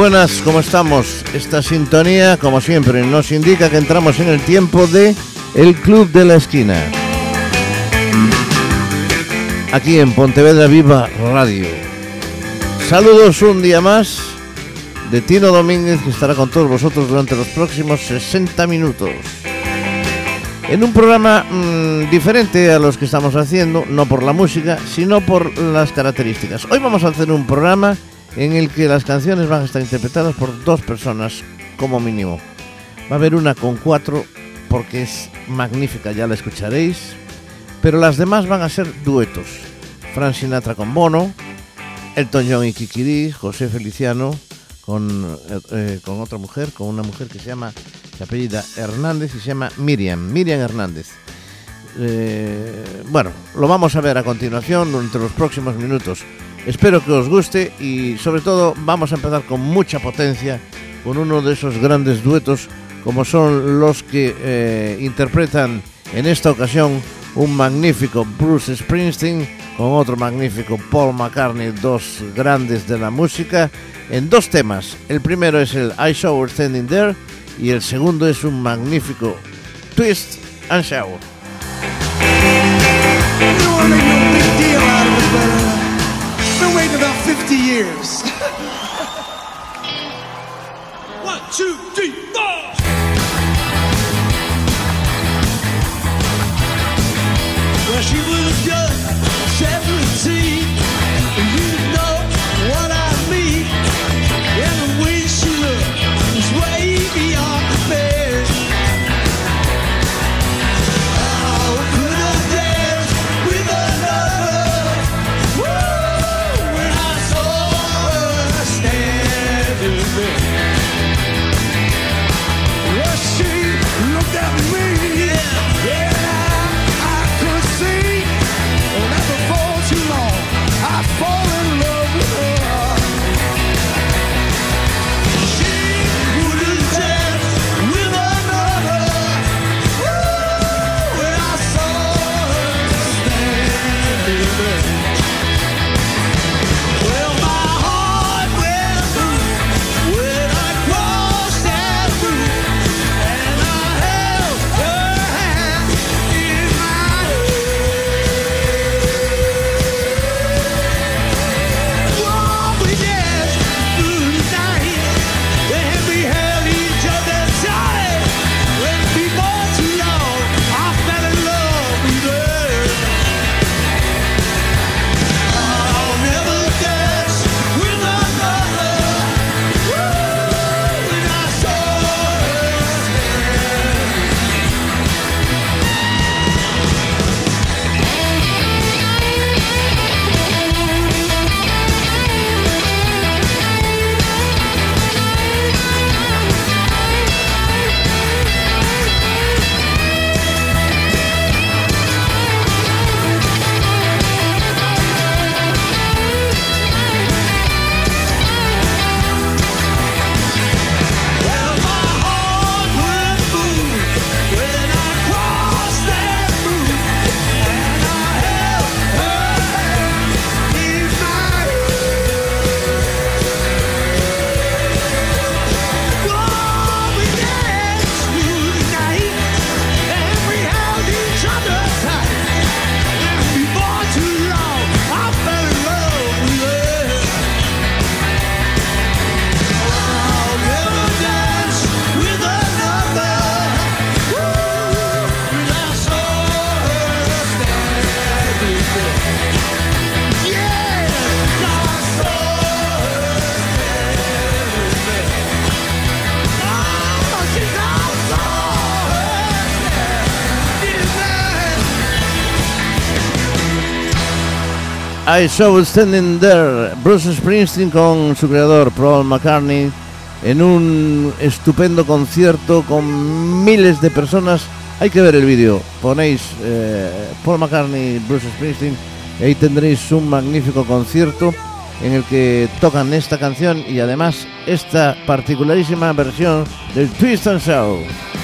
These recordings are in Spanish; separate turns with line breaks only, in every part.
Buenas, ¿cómo estamos? Esta sintonía, como siempre, nos indica que entramos en el tiempo de El Club de la Esquina. Aquí en Pontevedra Viva Radio. Saludos un día más de Tino Domínguez, que estará con todos vosotros durante los próximos 60 minutos. En un programa mmm, diferente a los que estamos haciendo, no por la música, sino por las características. Hoy vamos a hacer un programa en el que las canciones van a estar interpretadas por dos personas como mínimo. Va a haber una con cuatro porque es magnífica, ya la escucharéis, pero las demás van a ser duetos. Fran Sinatra con Bono, Elton John y Kikiri, José Feliciano con, eh, con otra mujer, con una mujer que se llama, se apellida Hernández y se llama Miriam, Miriam Hernández. Eh, bueno, lo vamos a ver a continuación entre los próximos minutos. Espero que os guste y sobre todo vamos a empezar con mucha potencia con uno de esos grandes duetos como son los que eh, interpretan en esta ocasión un magnífico Bruce Springsteen con otro magnífico Paul McCartney, dos grandes de la música, en dos temas. El primero es el I Saw Her Standing There y el segundo es un magnífico Twist and Shower.
50 years. One, two, three, four. Well, she was I Saw Standing There,
Bruce Springsteen con su creador Paul McCartney en un estupendo concierto con miles de personas. Hay que ver el vídeo, ponéis eh, Paul McCartney, Bruce Springsteen, y ahí tendréis un magnífico concierto en el que tocan esta canción y además esta particularísima versión del Twist and Shout.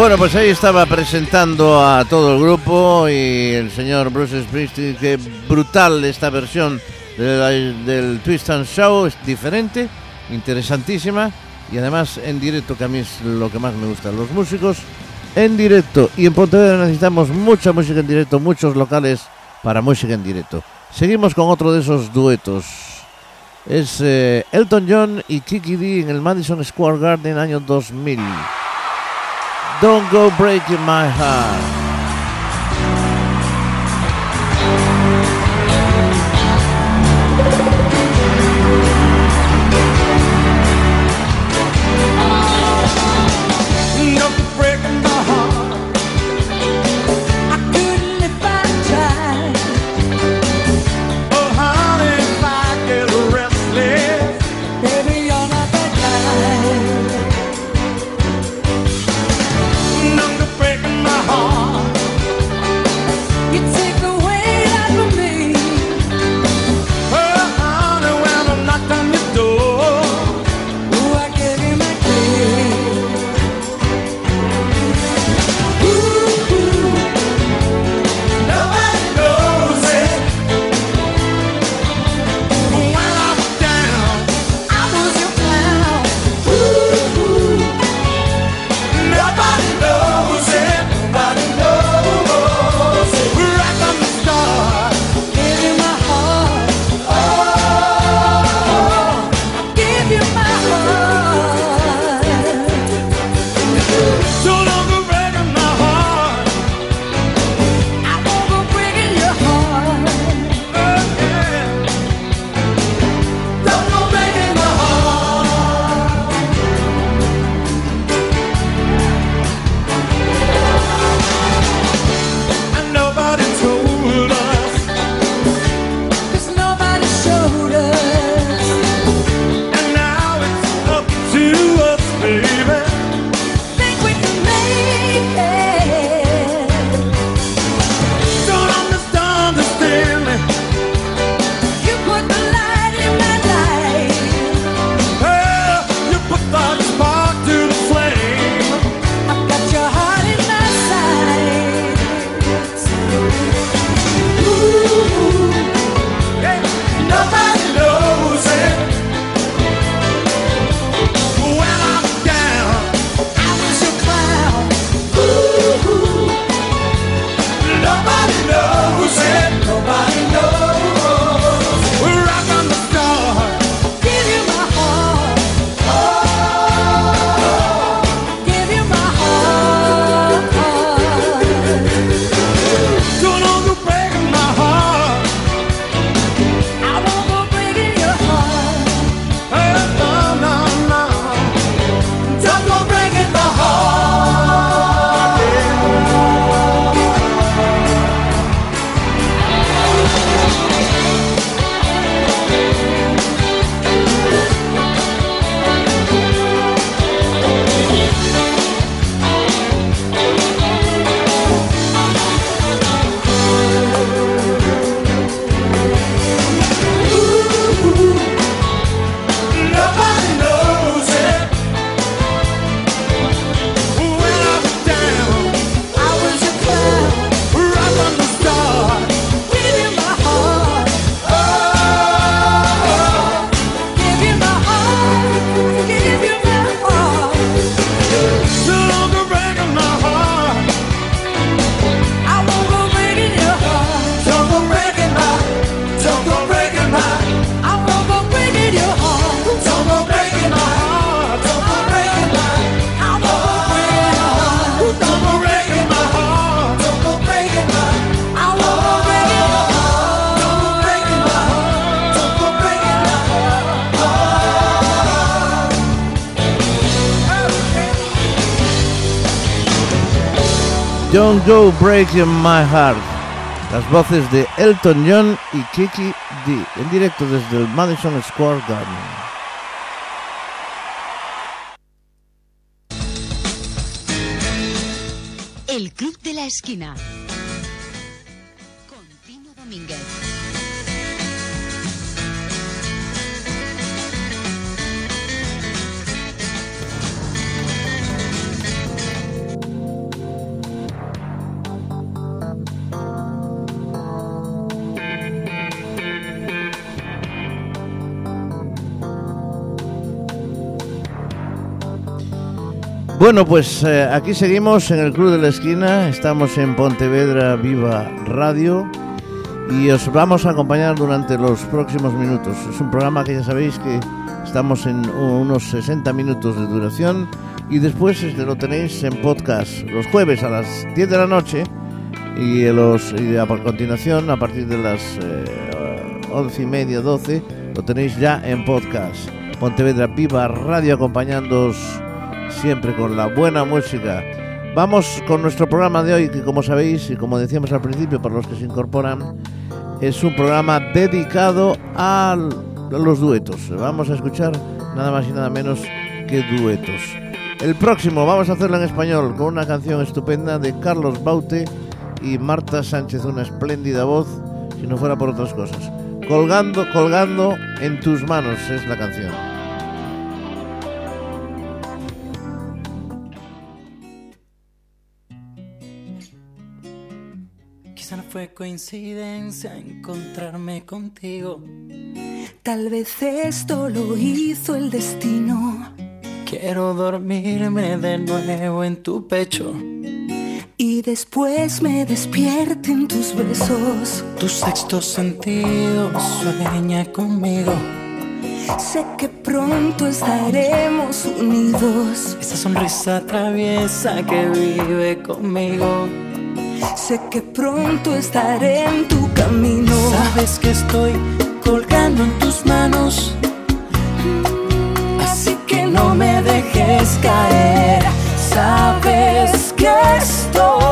Bueno, pues ahí estaba presentando a todo el grupo y el señor Bruce Springsteen, que brutal esta versión del Twist and Show, es diferente, interesantísima y además en directo, que a mí es lo que más me gusta, los músicos en directo. Y en Pontevedra necesitamos mucha música en directo, muchos locales para música en directo. Seguimos con otro de esos duetos. Es eh, Elton John y Kiki D en el Madison Square Garden año 2000. Don't go breaking my heart.
Joe Breaking My Heart.
Las voces de Elton John y Kiki D. En directo desde el Madison Square Garden.
Bueno, pues eh, aquí seguimos en el Club de la Esquina, estamos en Pontevedra Viva Radio y os vamos a acompañar durante los próximos minutos. Es un programa que ya sabéis que estamos en unos 60 minutos de duración y después este, lo tenéis en podcast los jueves a las 10 de la noche y, los, y a continuación a partir de las eh, 11 y media, 12 lo tenéis ya en podcast. Pontevedra Viva Radio acompañándoos siempre con la buena música. Vamos con nuestro programa de hoy, que como sabéis y como decíamos al principio, para los que se incorporan, es un programa dedicado a los duetos. Vamos a escuchar nada más y nada menos que duetos. El próximo vamos a hacerlo en español con una canción estupenda de Carlos Baute y Marta Sánchez, una espléndida voz, si no fuera por otras cosas. Colgando, colgando en tus manos es la canción.
Fue coincidencia encontrarme contigo. Tal vez esto lo hizo el destino. Quiero dormirme de nuevo en tu pecho. Y después me despierten tus besos. Tu sexto sentido sueña conmigo. Sé que pronto estaremos unidos. Esa sonrisa traviesa que vive conmigo. Sé que pronto estaré en tu camino. Sabes que estoy colgando en tus manos. Así que no me dejes caer. Sabes que estoy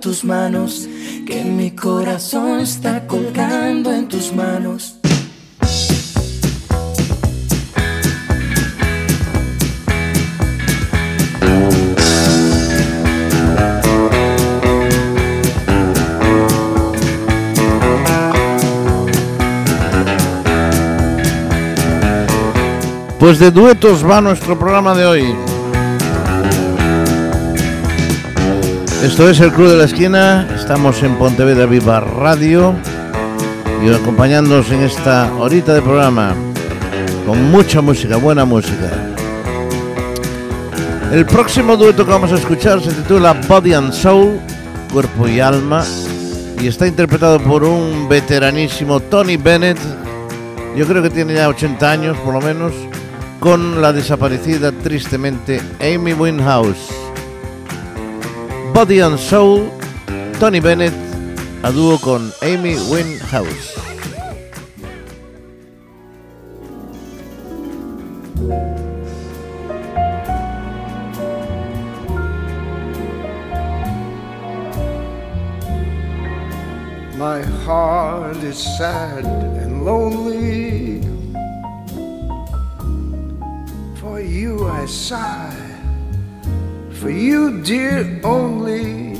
tus manos, que mi corazón está colgando en tus manos.
Pues de duetos va nuestro programa de hoy. Esto es el Club de la Esquina, estamos en Pontevedra Viva Radio y acompañándonos en esta horita de programa con mucha música, buena música. El próximo dueto que vamos a escuchar se titula Body and Soul, Cuerpo y Alma, y está interpretado por un veteranísimo Tony Bennett, yo creo que tiene ya 80 años por lo menos, con la desaparecida tristemente Amy Winehouse. Body and Soul, Tony Bennett, a dúo con Amy Winehouse.
My heart is sad and lonely. For you I sigh, for you, dear, only.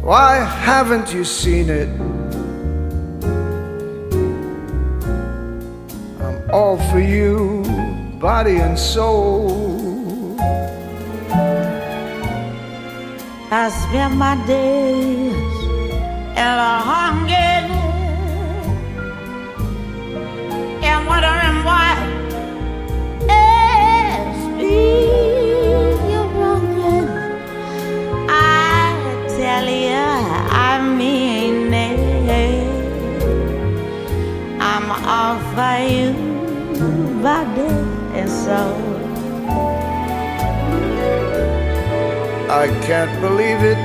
Why haven't you seen it? I'm all for you, body and soul.
I spend my days in a hunger I
can't believe it.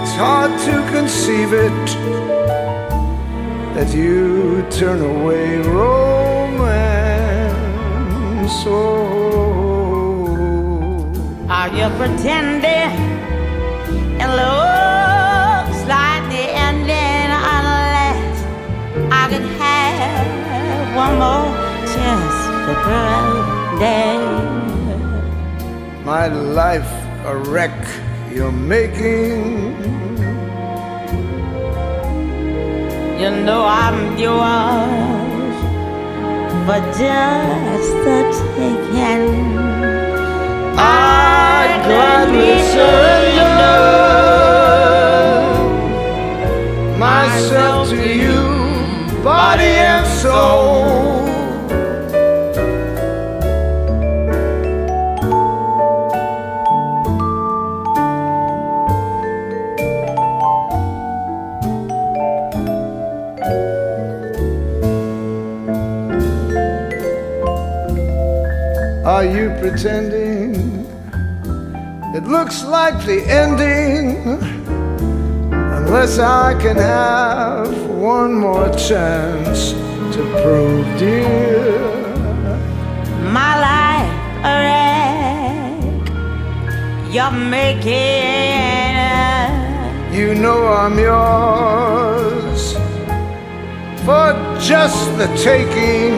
It's hard to conceive it that you turn away romance. Oh,
Are you pretending? It looks like the ending unless I could have one more chance to pretend.
my life a wreck you're making.
You know I'm yours for just the taking.
I gladly surrender myself to you, body and soul. You pretending? It looks like the ending. Unless I can have one more chance to prove, dear.
My life a wreck. You're making.
You know I'm yours for just the taking.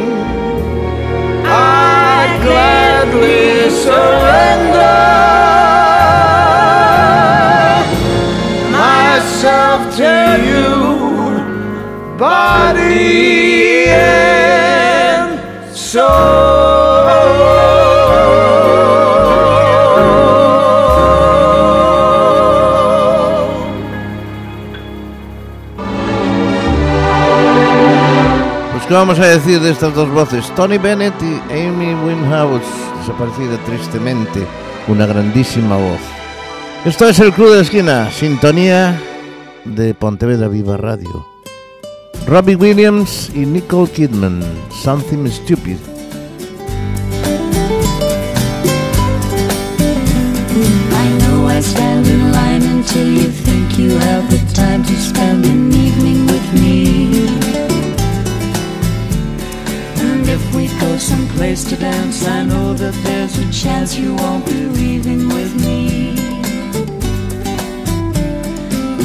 I gladly surrender myself to you, body and soul.
Qué vamos a decir de estas dos voces, Tony Bennett y Amy Winehouse, desaparecida tristemente, una grandísima voz. Esto es el Club de Esquina, sintonía de Pontevedra Viva Radio. Robbie Williams y Nicole Kidman, Something Stupid.
Someplace to dance, I know that there's a chance you won't be leaving with me.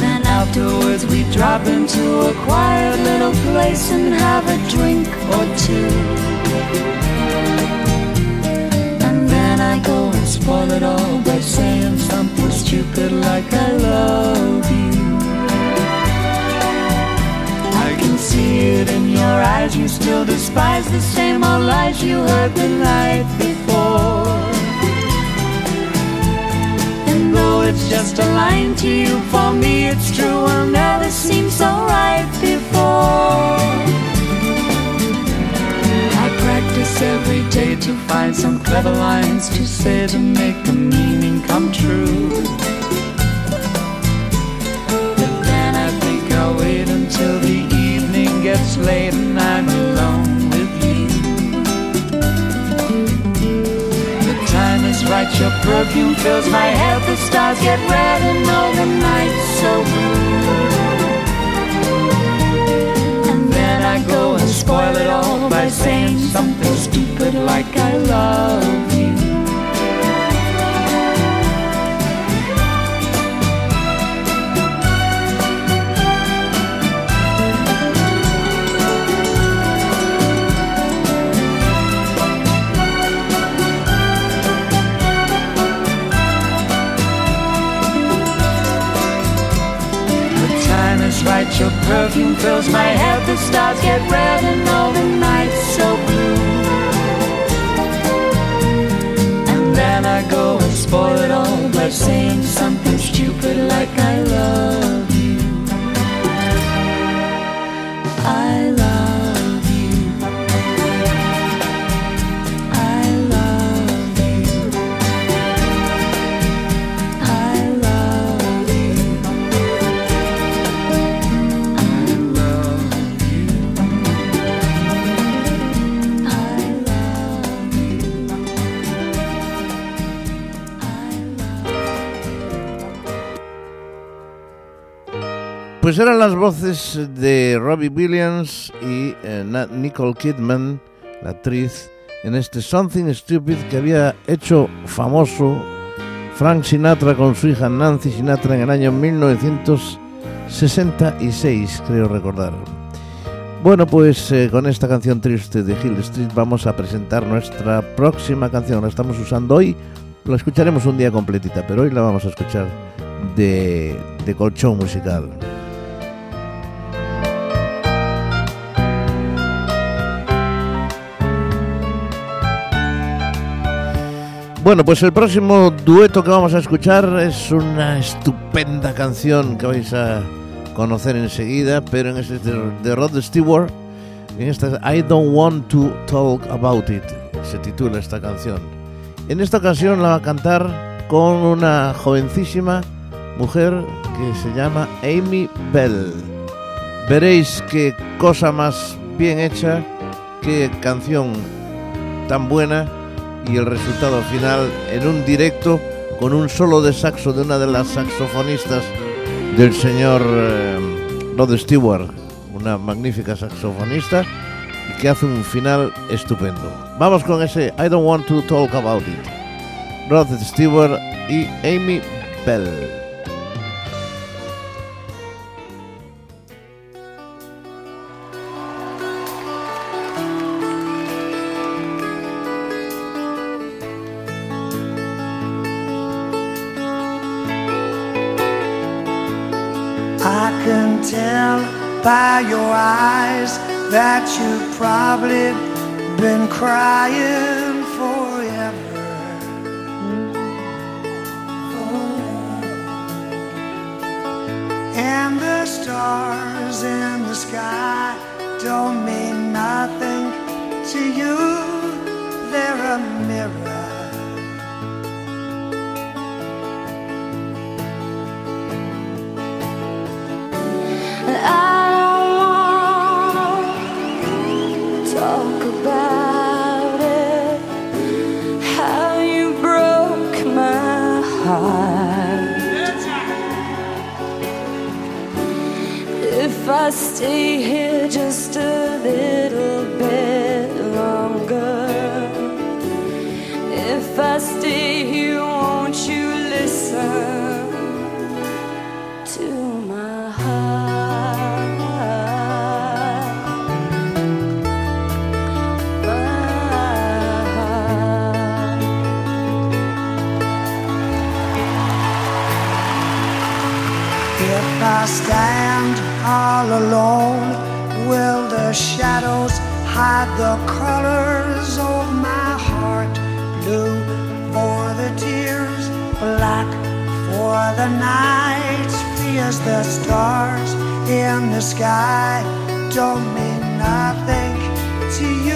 Then afterwards we drop into a quiet little place and have a drink or two. And then I go and spoil it all by saying something stupid like I love you. I can see it in your eyes, you still
lies, the same lies you heard the night before. And though it's just a line to you, for me it's true, will never seem so right before. I practice every day to find some clever lines to say to make the meaning come true. But then I think I'll wait until the evening gets late and I'm alone time is right, your perfume fills my head, the stars get red and all the night's so blue. And then I go and spoil it all by saying something stupid like I love your perfume fills my head, the stars get red and all the night's so blue. And then I go and spoil it all by saying something stupid like I love
Pues eran las voces de Robbie Williams y eh, Nicole Kidman, la actriz, en este Something Stupid que había hecho famoso Frank Sinatra con su hija Nancy Sinatra en el año 1966, creo recordar. Bueno, pues eh, con esta canción triste de Hill Street vamos a presentar nuestra próxima canción. La estamos usando hoy, la escucharemos un día completita, pero hoy la vamos a escuchar de, de colchón musical. Bueno, pues el próximo dueto que vamos a escuchar es una estupenda canción que vais a conocer enseguida, pero en este de, Rod Stewart, en esta I Don't Want to Talk About It, se titula esta canción. En esta ocasión la va a cantar con una jovencísima mujer que se llama Amy Bell. Veréis qué cosa más bien hecha, qué canción tan buena y el resultado final en un directo con un solo de saxo de una de las saxofonistas del señor eh, Rod Stewart, una magnífica saxofonista y que hace un final estupendo. Vamos con ese I Don't Want to Talk About It. Rod Stewart y Amy Bell.
Eyes that you've probably been crying forever. Oh. And the stars in the sky don't mean nothing to you, they're a mirror.
I stay here just a little
alone will the shadows hide the colors of my heart. Blue for the tears, black for the nights, fierce the stars in the sky. Don't mean nothing to you.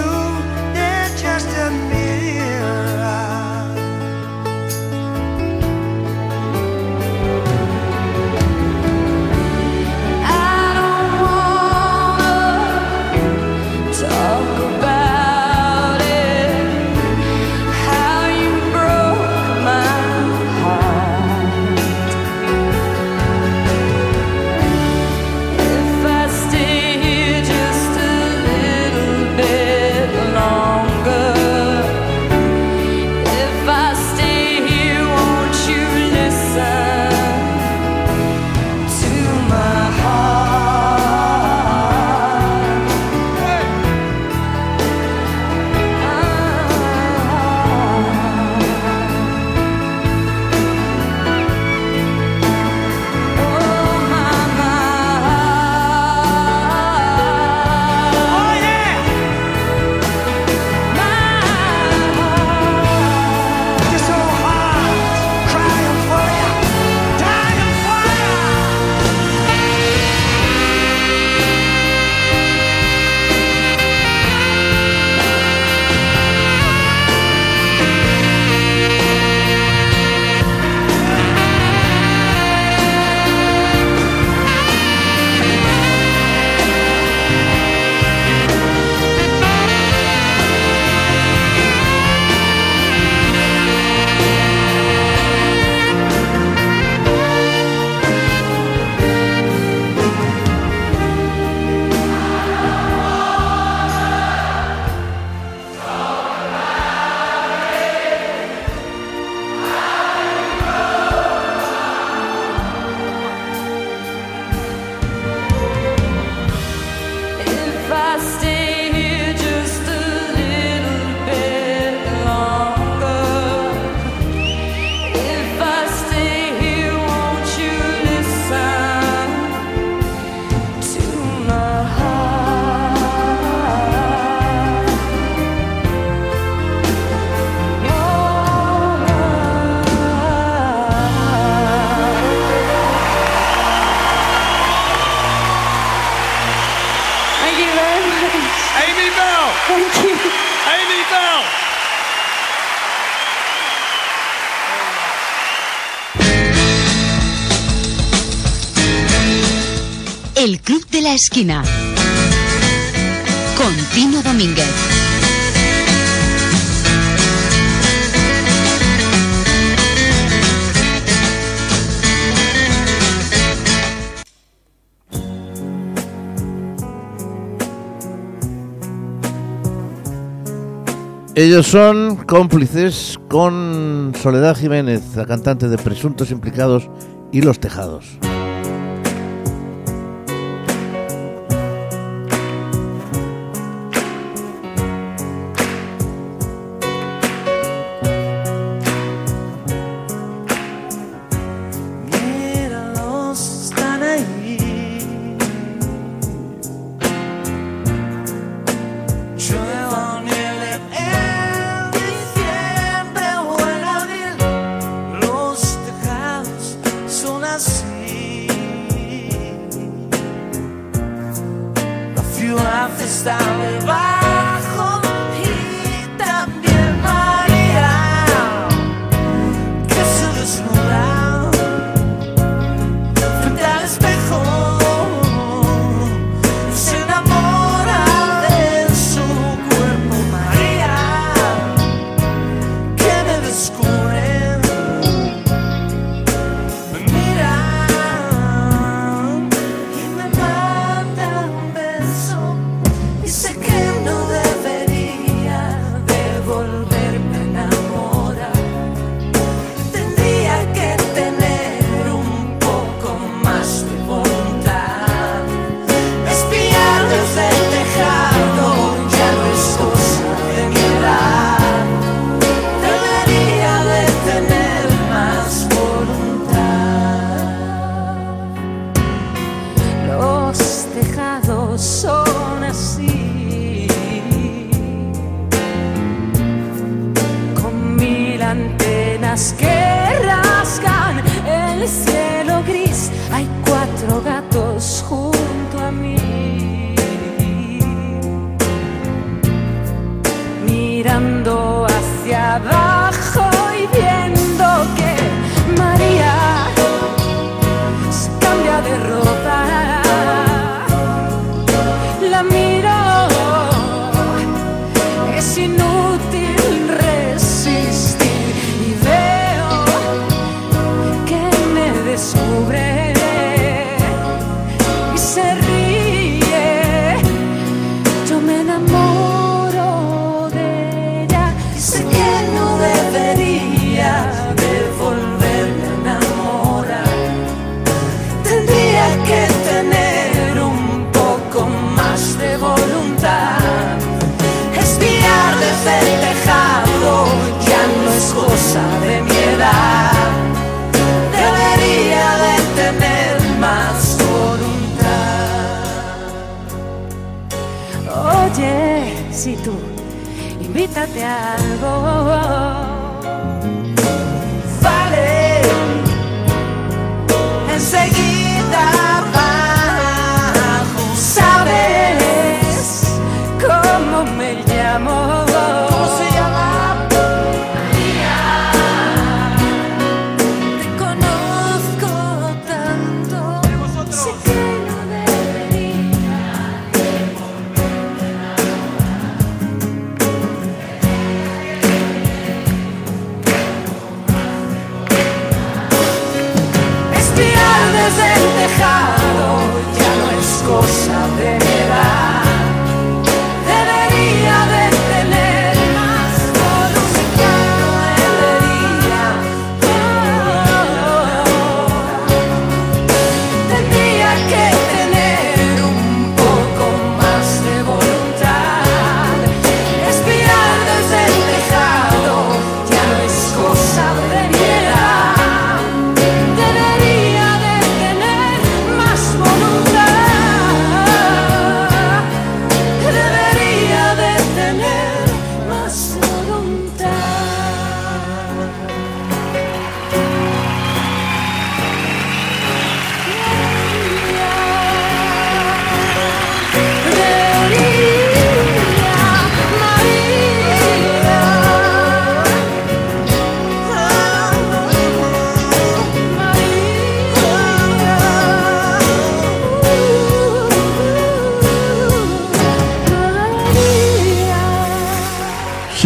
El Club de la Esquina. Contino Domínguez.
Ellos son cómplices con Soledad Jiménez, la cantante de Presuntos Implicados y Los Tejados.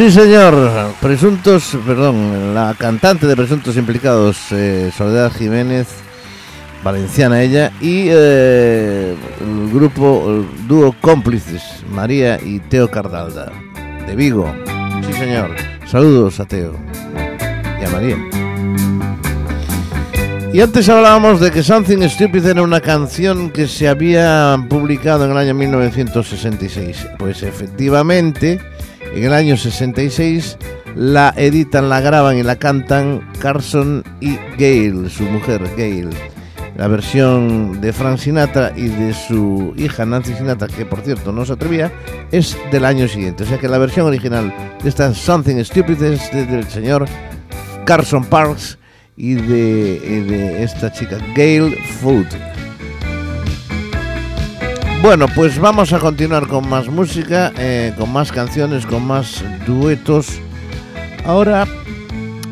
Sí, señor. Presuntos, perdón, la cantante de Presuntos Implicados, eh, Soledad Jiménez, valenciana ella, y eh, el grupo, el dúo cómplices, María y Teo Cardalda, de Vigo. Sí, señor. Saludos a Teo y a María. Y antes hablábamos de que Something Stupid era una canción que se había publicado en el año 1966. Pues efectivamente, en el año 66 la editan, la graban y la cantan Carson y Gail, su mujer Gail. La versión de Frank Sinatra y de su hija Nancy Sinatra, que por cierto no se atrevía, es del año siguiente. O sea que la versión original de esta Something Stupid es de- del señor Carson Parks y de, de esta chica Gail Food. Bueno, pues vamos a continuar con más música, eh, con más canciones, con más duetos. Ahora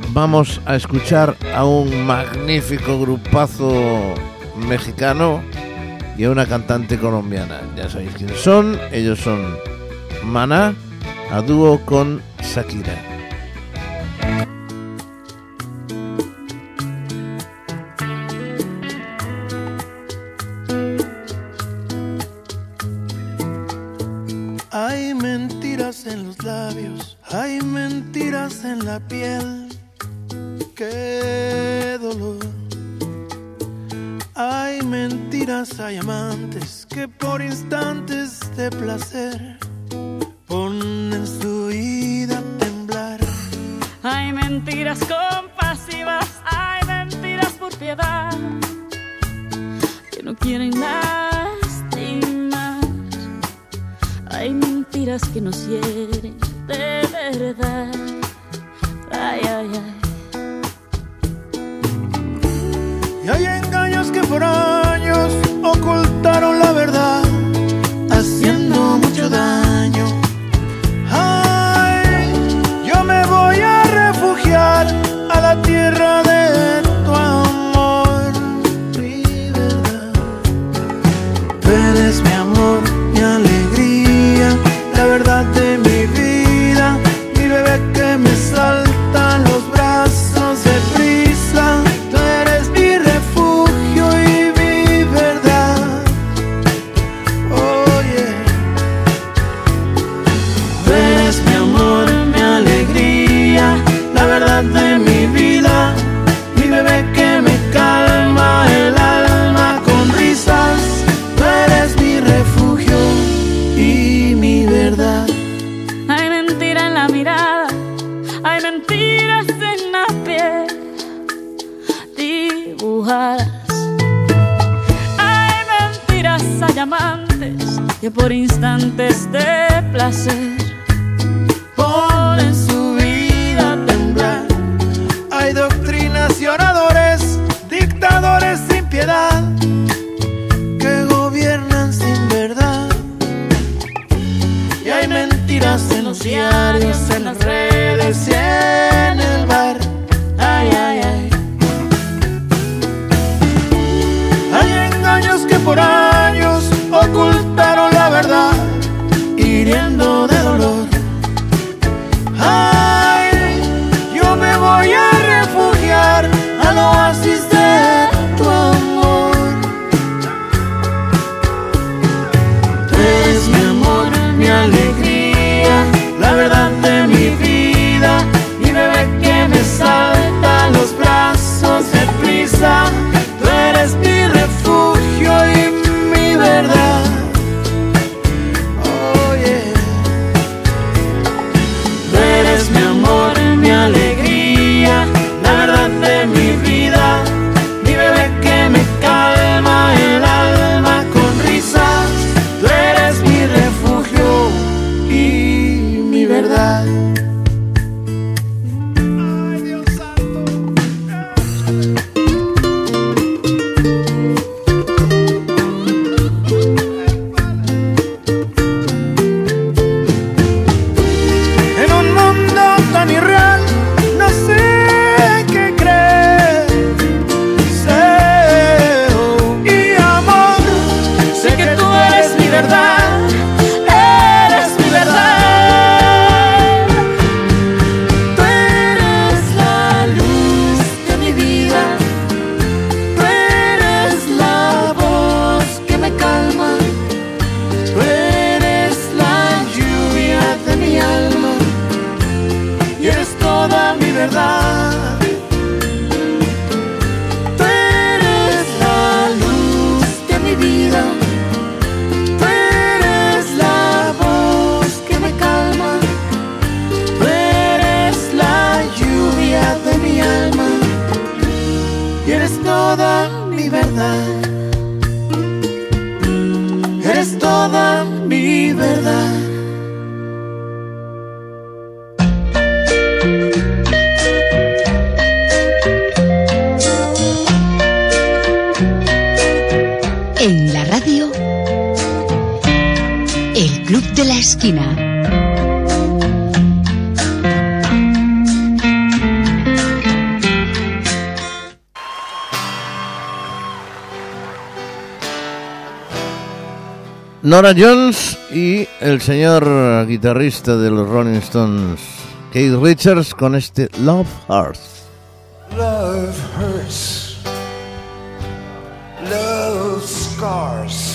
vamos a escuchar a un magnífico grupazo mexicano y a una cantante colombiana. Ya sabéis quiénes son. Ellos son Maná, a dúo con Shakira. Nora Jones y el señor guitarrista de los Rolling Stones, Keith Richards, con este Love Hurts.
Love hurts. Love scars.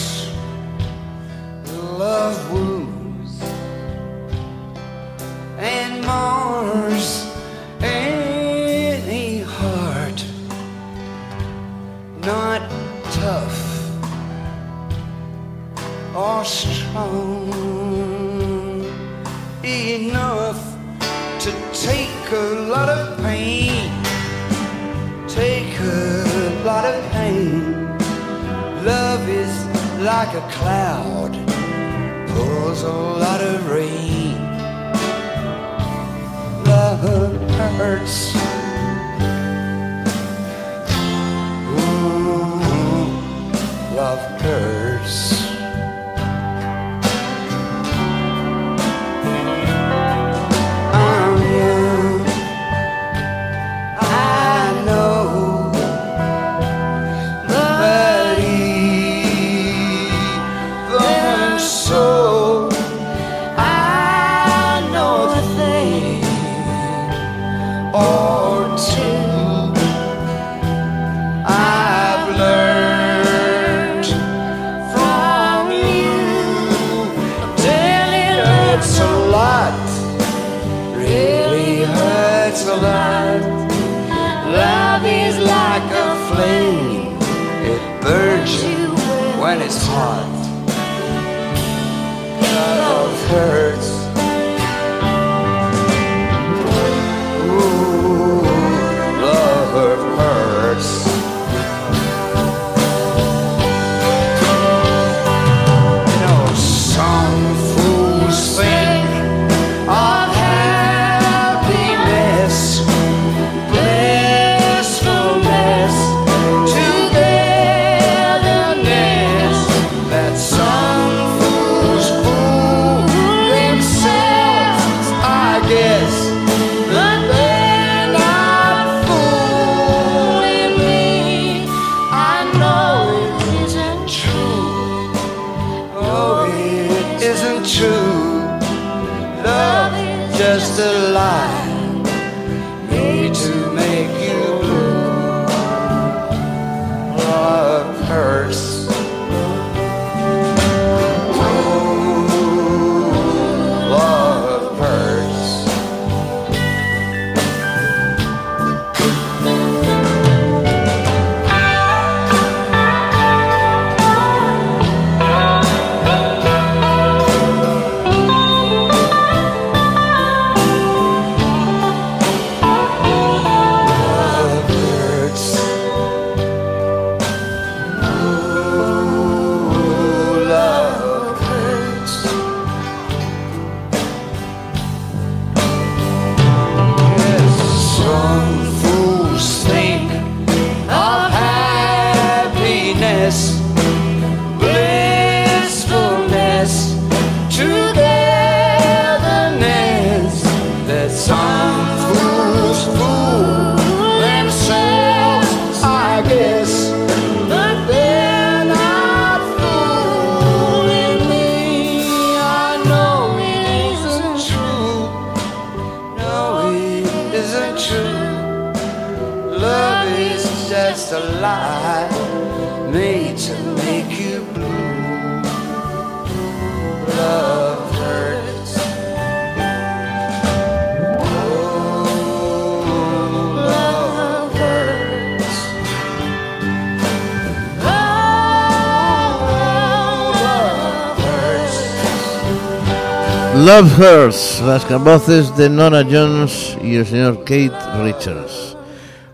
Love Hurts,
las voces de Nora Jones y el señor Kate Richards.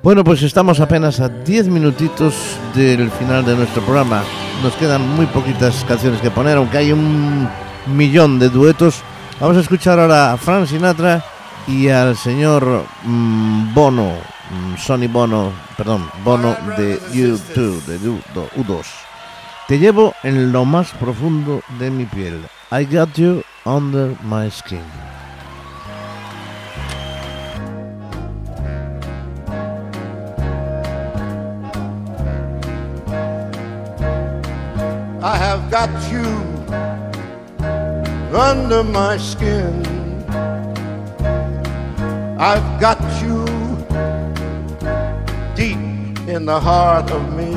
Bueno, pues estamos apenas a 10 minutitos del final de nuestro programa. Nos quedan muy poquitas canciones que poner, aunque hay un millón de duetos. Vamos a escuchar ahora a Frank Sinatra y al señor mm, Bono, mm, Sonny Bono, perdón, Bono de U2, de U- U2. Te llevo en lo más profundo de mi piel. I got you under my skin.
I have got you under my skin. I've got you deep in the heart of me.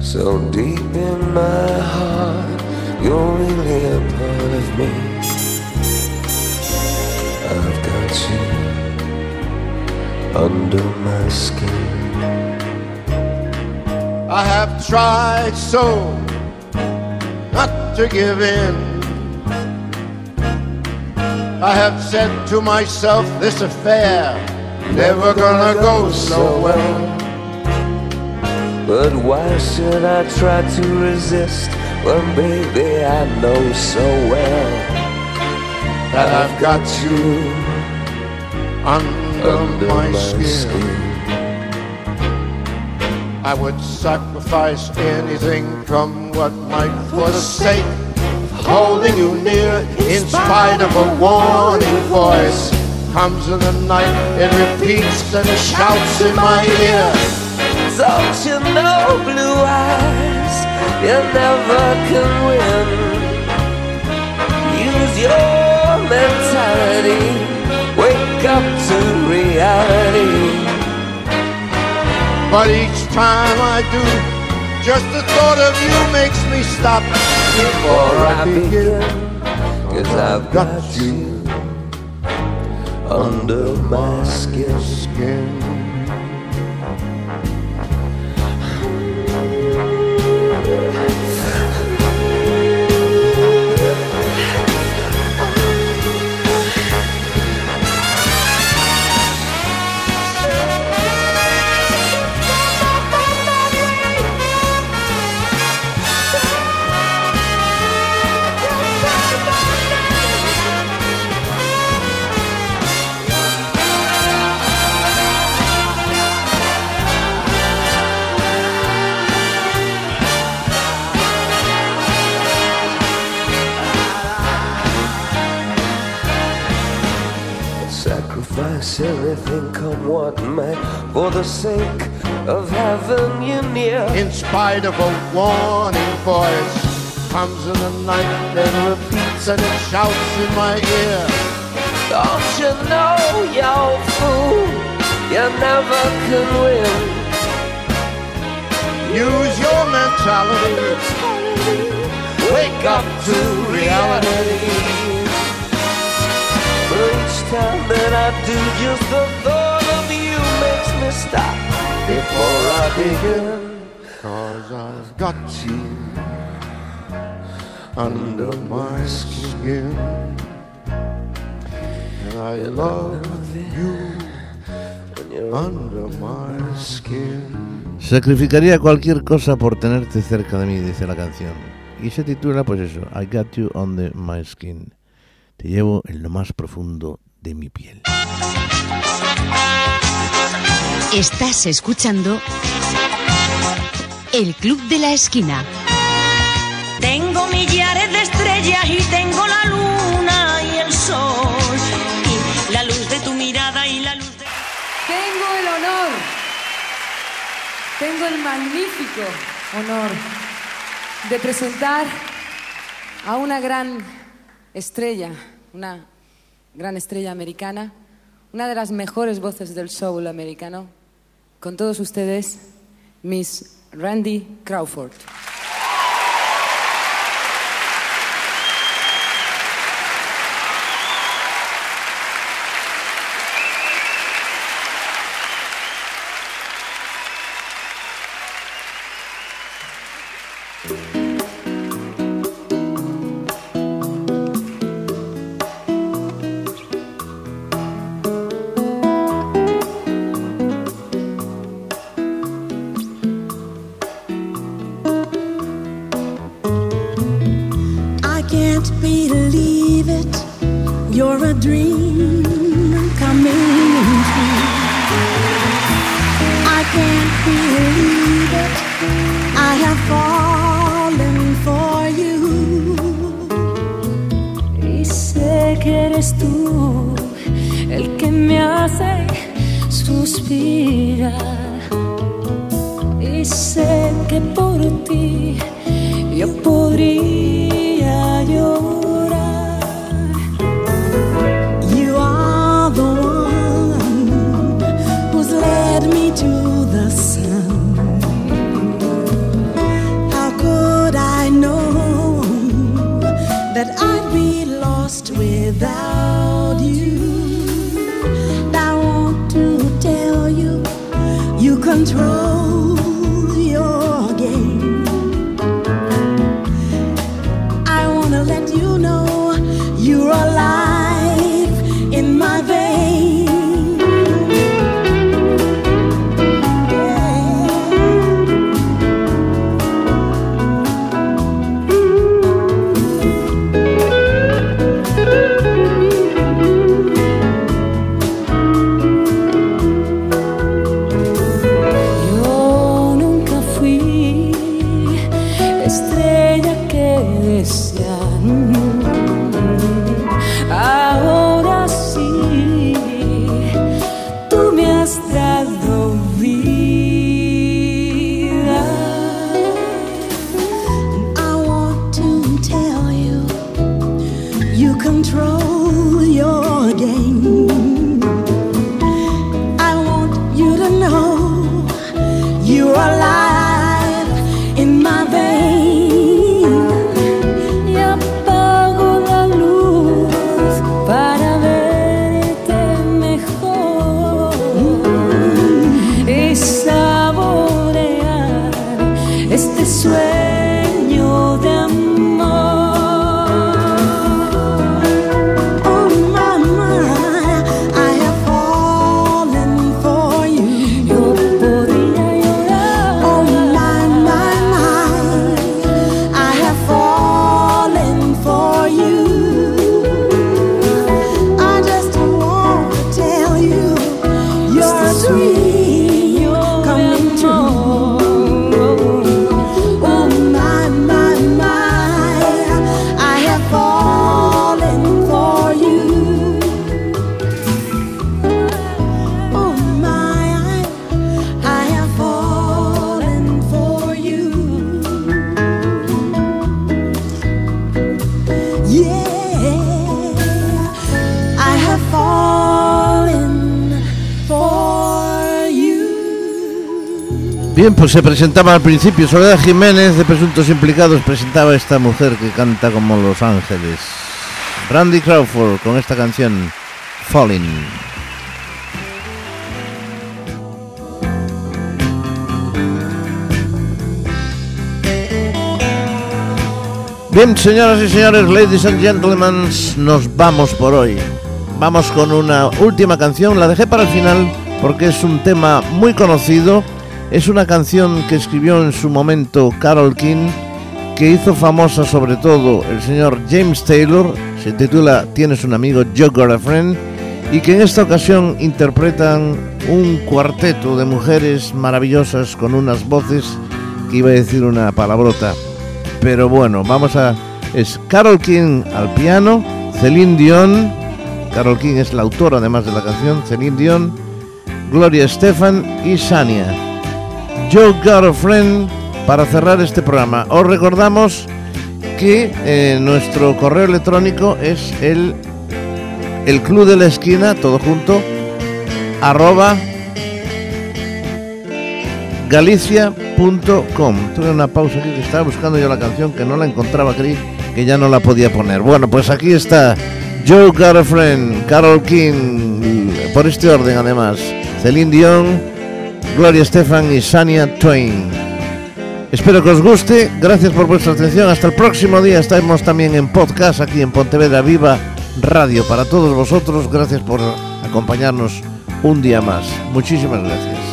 So deep in my heart, you're really a part of me. I've got you under my skin.
I have tried so not to give in. I have said to myself, this affair never gonna go so well.
But why should I try to resist when, baby, I know so well
that I've got you under,
under
my,
my
skin.
skin.
I would sacrifice anything, come what might, for the sake of holding you near. In spite of a warning voice, comes in the night, it repeats and shouts in my ear.
Don't you know, blue eyes, you never can win. Use your mentality, wake up to reality.
But each time I do, just the thought of you makes me stop before I begin.
Cause I've got you under my skin.
skin.
Anything come what may for the sake of having you near.
In spite of a warning voice, comes in the night and repeats and it shouts in my ear.
Don't you know, you fool, you never can win.
Use your mentality. Wake up to reality.
That I do, just the thought of you makes me stop before I begin.
Cause I've got you under my skin. And I love you under my skin.
Sacrificaría cualquier cosa por tenerte cerca de mí, dice la canción. Y se titula, pues eso, I Got You Under My Skin. Te llevo en lo más profundo de mi piel.
Estás escuchando El Club de la Esquina.
Tengo millares de estrellas y tengo la luna y el sol. Y la luz de tu mirada y la luz de...
Tengo el honor, tengo el magnífico honor de presentar a una gran estrella, una gran estrella americana, una de las mejores voces del soul americano. Con todos ustedes, Miss Randy Crawford.
Pues se presentaba al principio Soledad Jiménez de Presuntos Implicados, presentaba a esta mujer que canta como Los Ángeles. Randy Crawford con esta canción, Falling. Bien, señoras y señores, ladies and gentlemen, nos vamos por hoy. Vamos con una última canción, la dejé para el final porque es un tema muy conocido, es una canción que escribió en su momento Carol King, que hizo famosa sobre todo el señor James Taylor, se titula Tienes un amigo, Yo Got a Friend, y que en esta ocasión interpretan un cuarteto de mujeres maravillosas con unas voces que iba a decir una palabrota. Pero bueno, vamos a... Es Carol King al piano, Celine Dion, Carol King es la autora además de la canción, Celine Dion, Gloria Estefan y Sania. Yo Got a Friend para cerrar este programa. Os recordamos que eh, nuestro correo electrónico es el, el club de la esquina, todo junto, arroba galicia.com. Tuve una pausa aquí que estaba buscando yo la canción que no la encontraba, creí que ya no la podía poner. Bueno, pues aquí está Joe Got a Friend, Carol King, por este orden además, Celine Dion, Gloria Estefan y Sania Twain. Espero que os guste, gracias por vuestra atención, hasta el próximo día estaremos también en podcast aquí en Pontevedra Viva Radio para todos vosotros, gracias por acompañarnos un día más. Muchísimas gracias.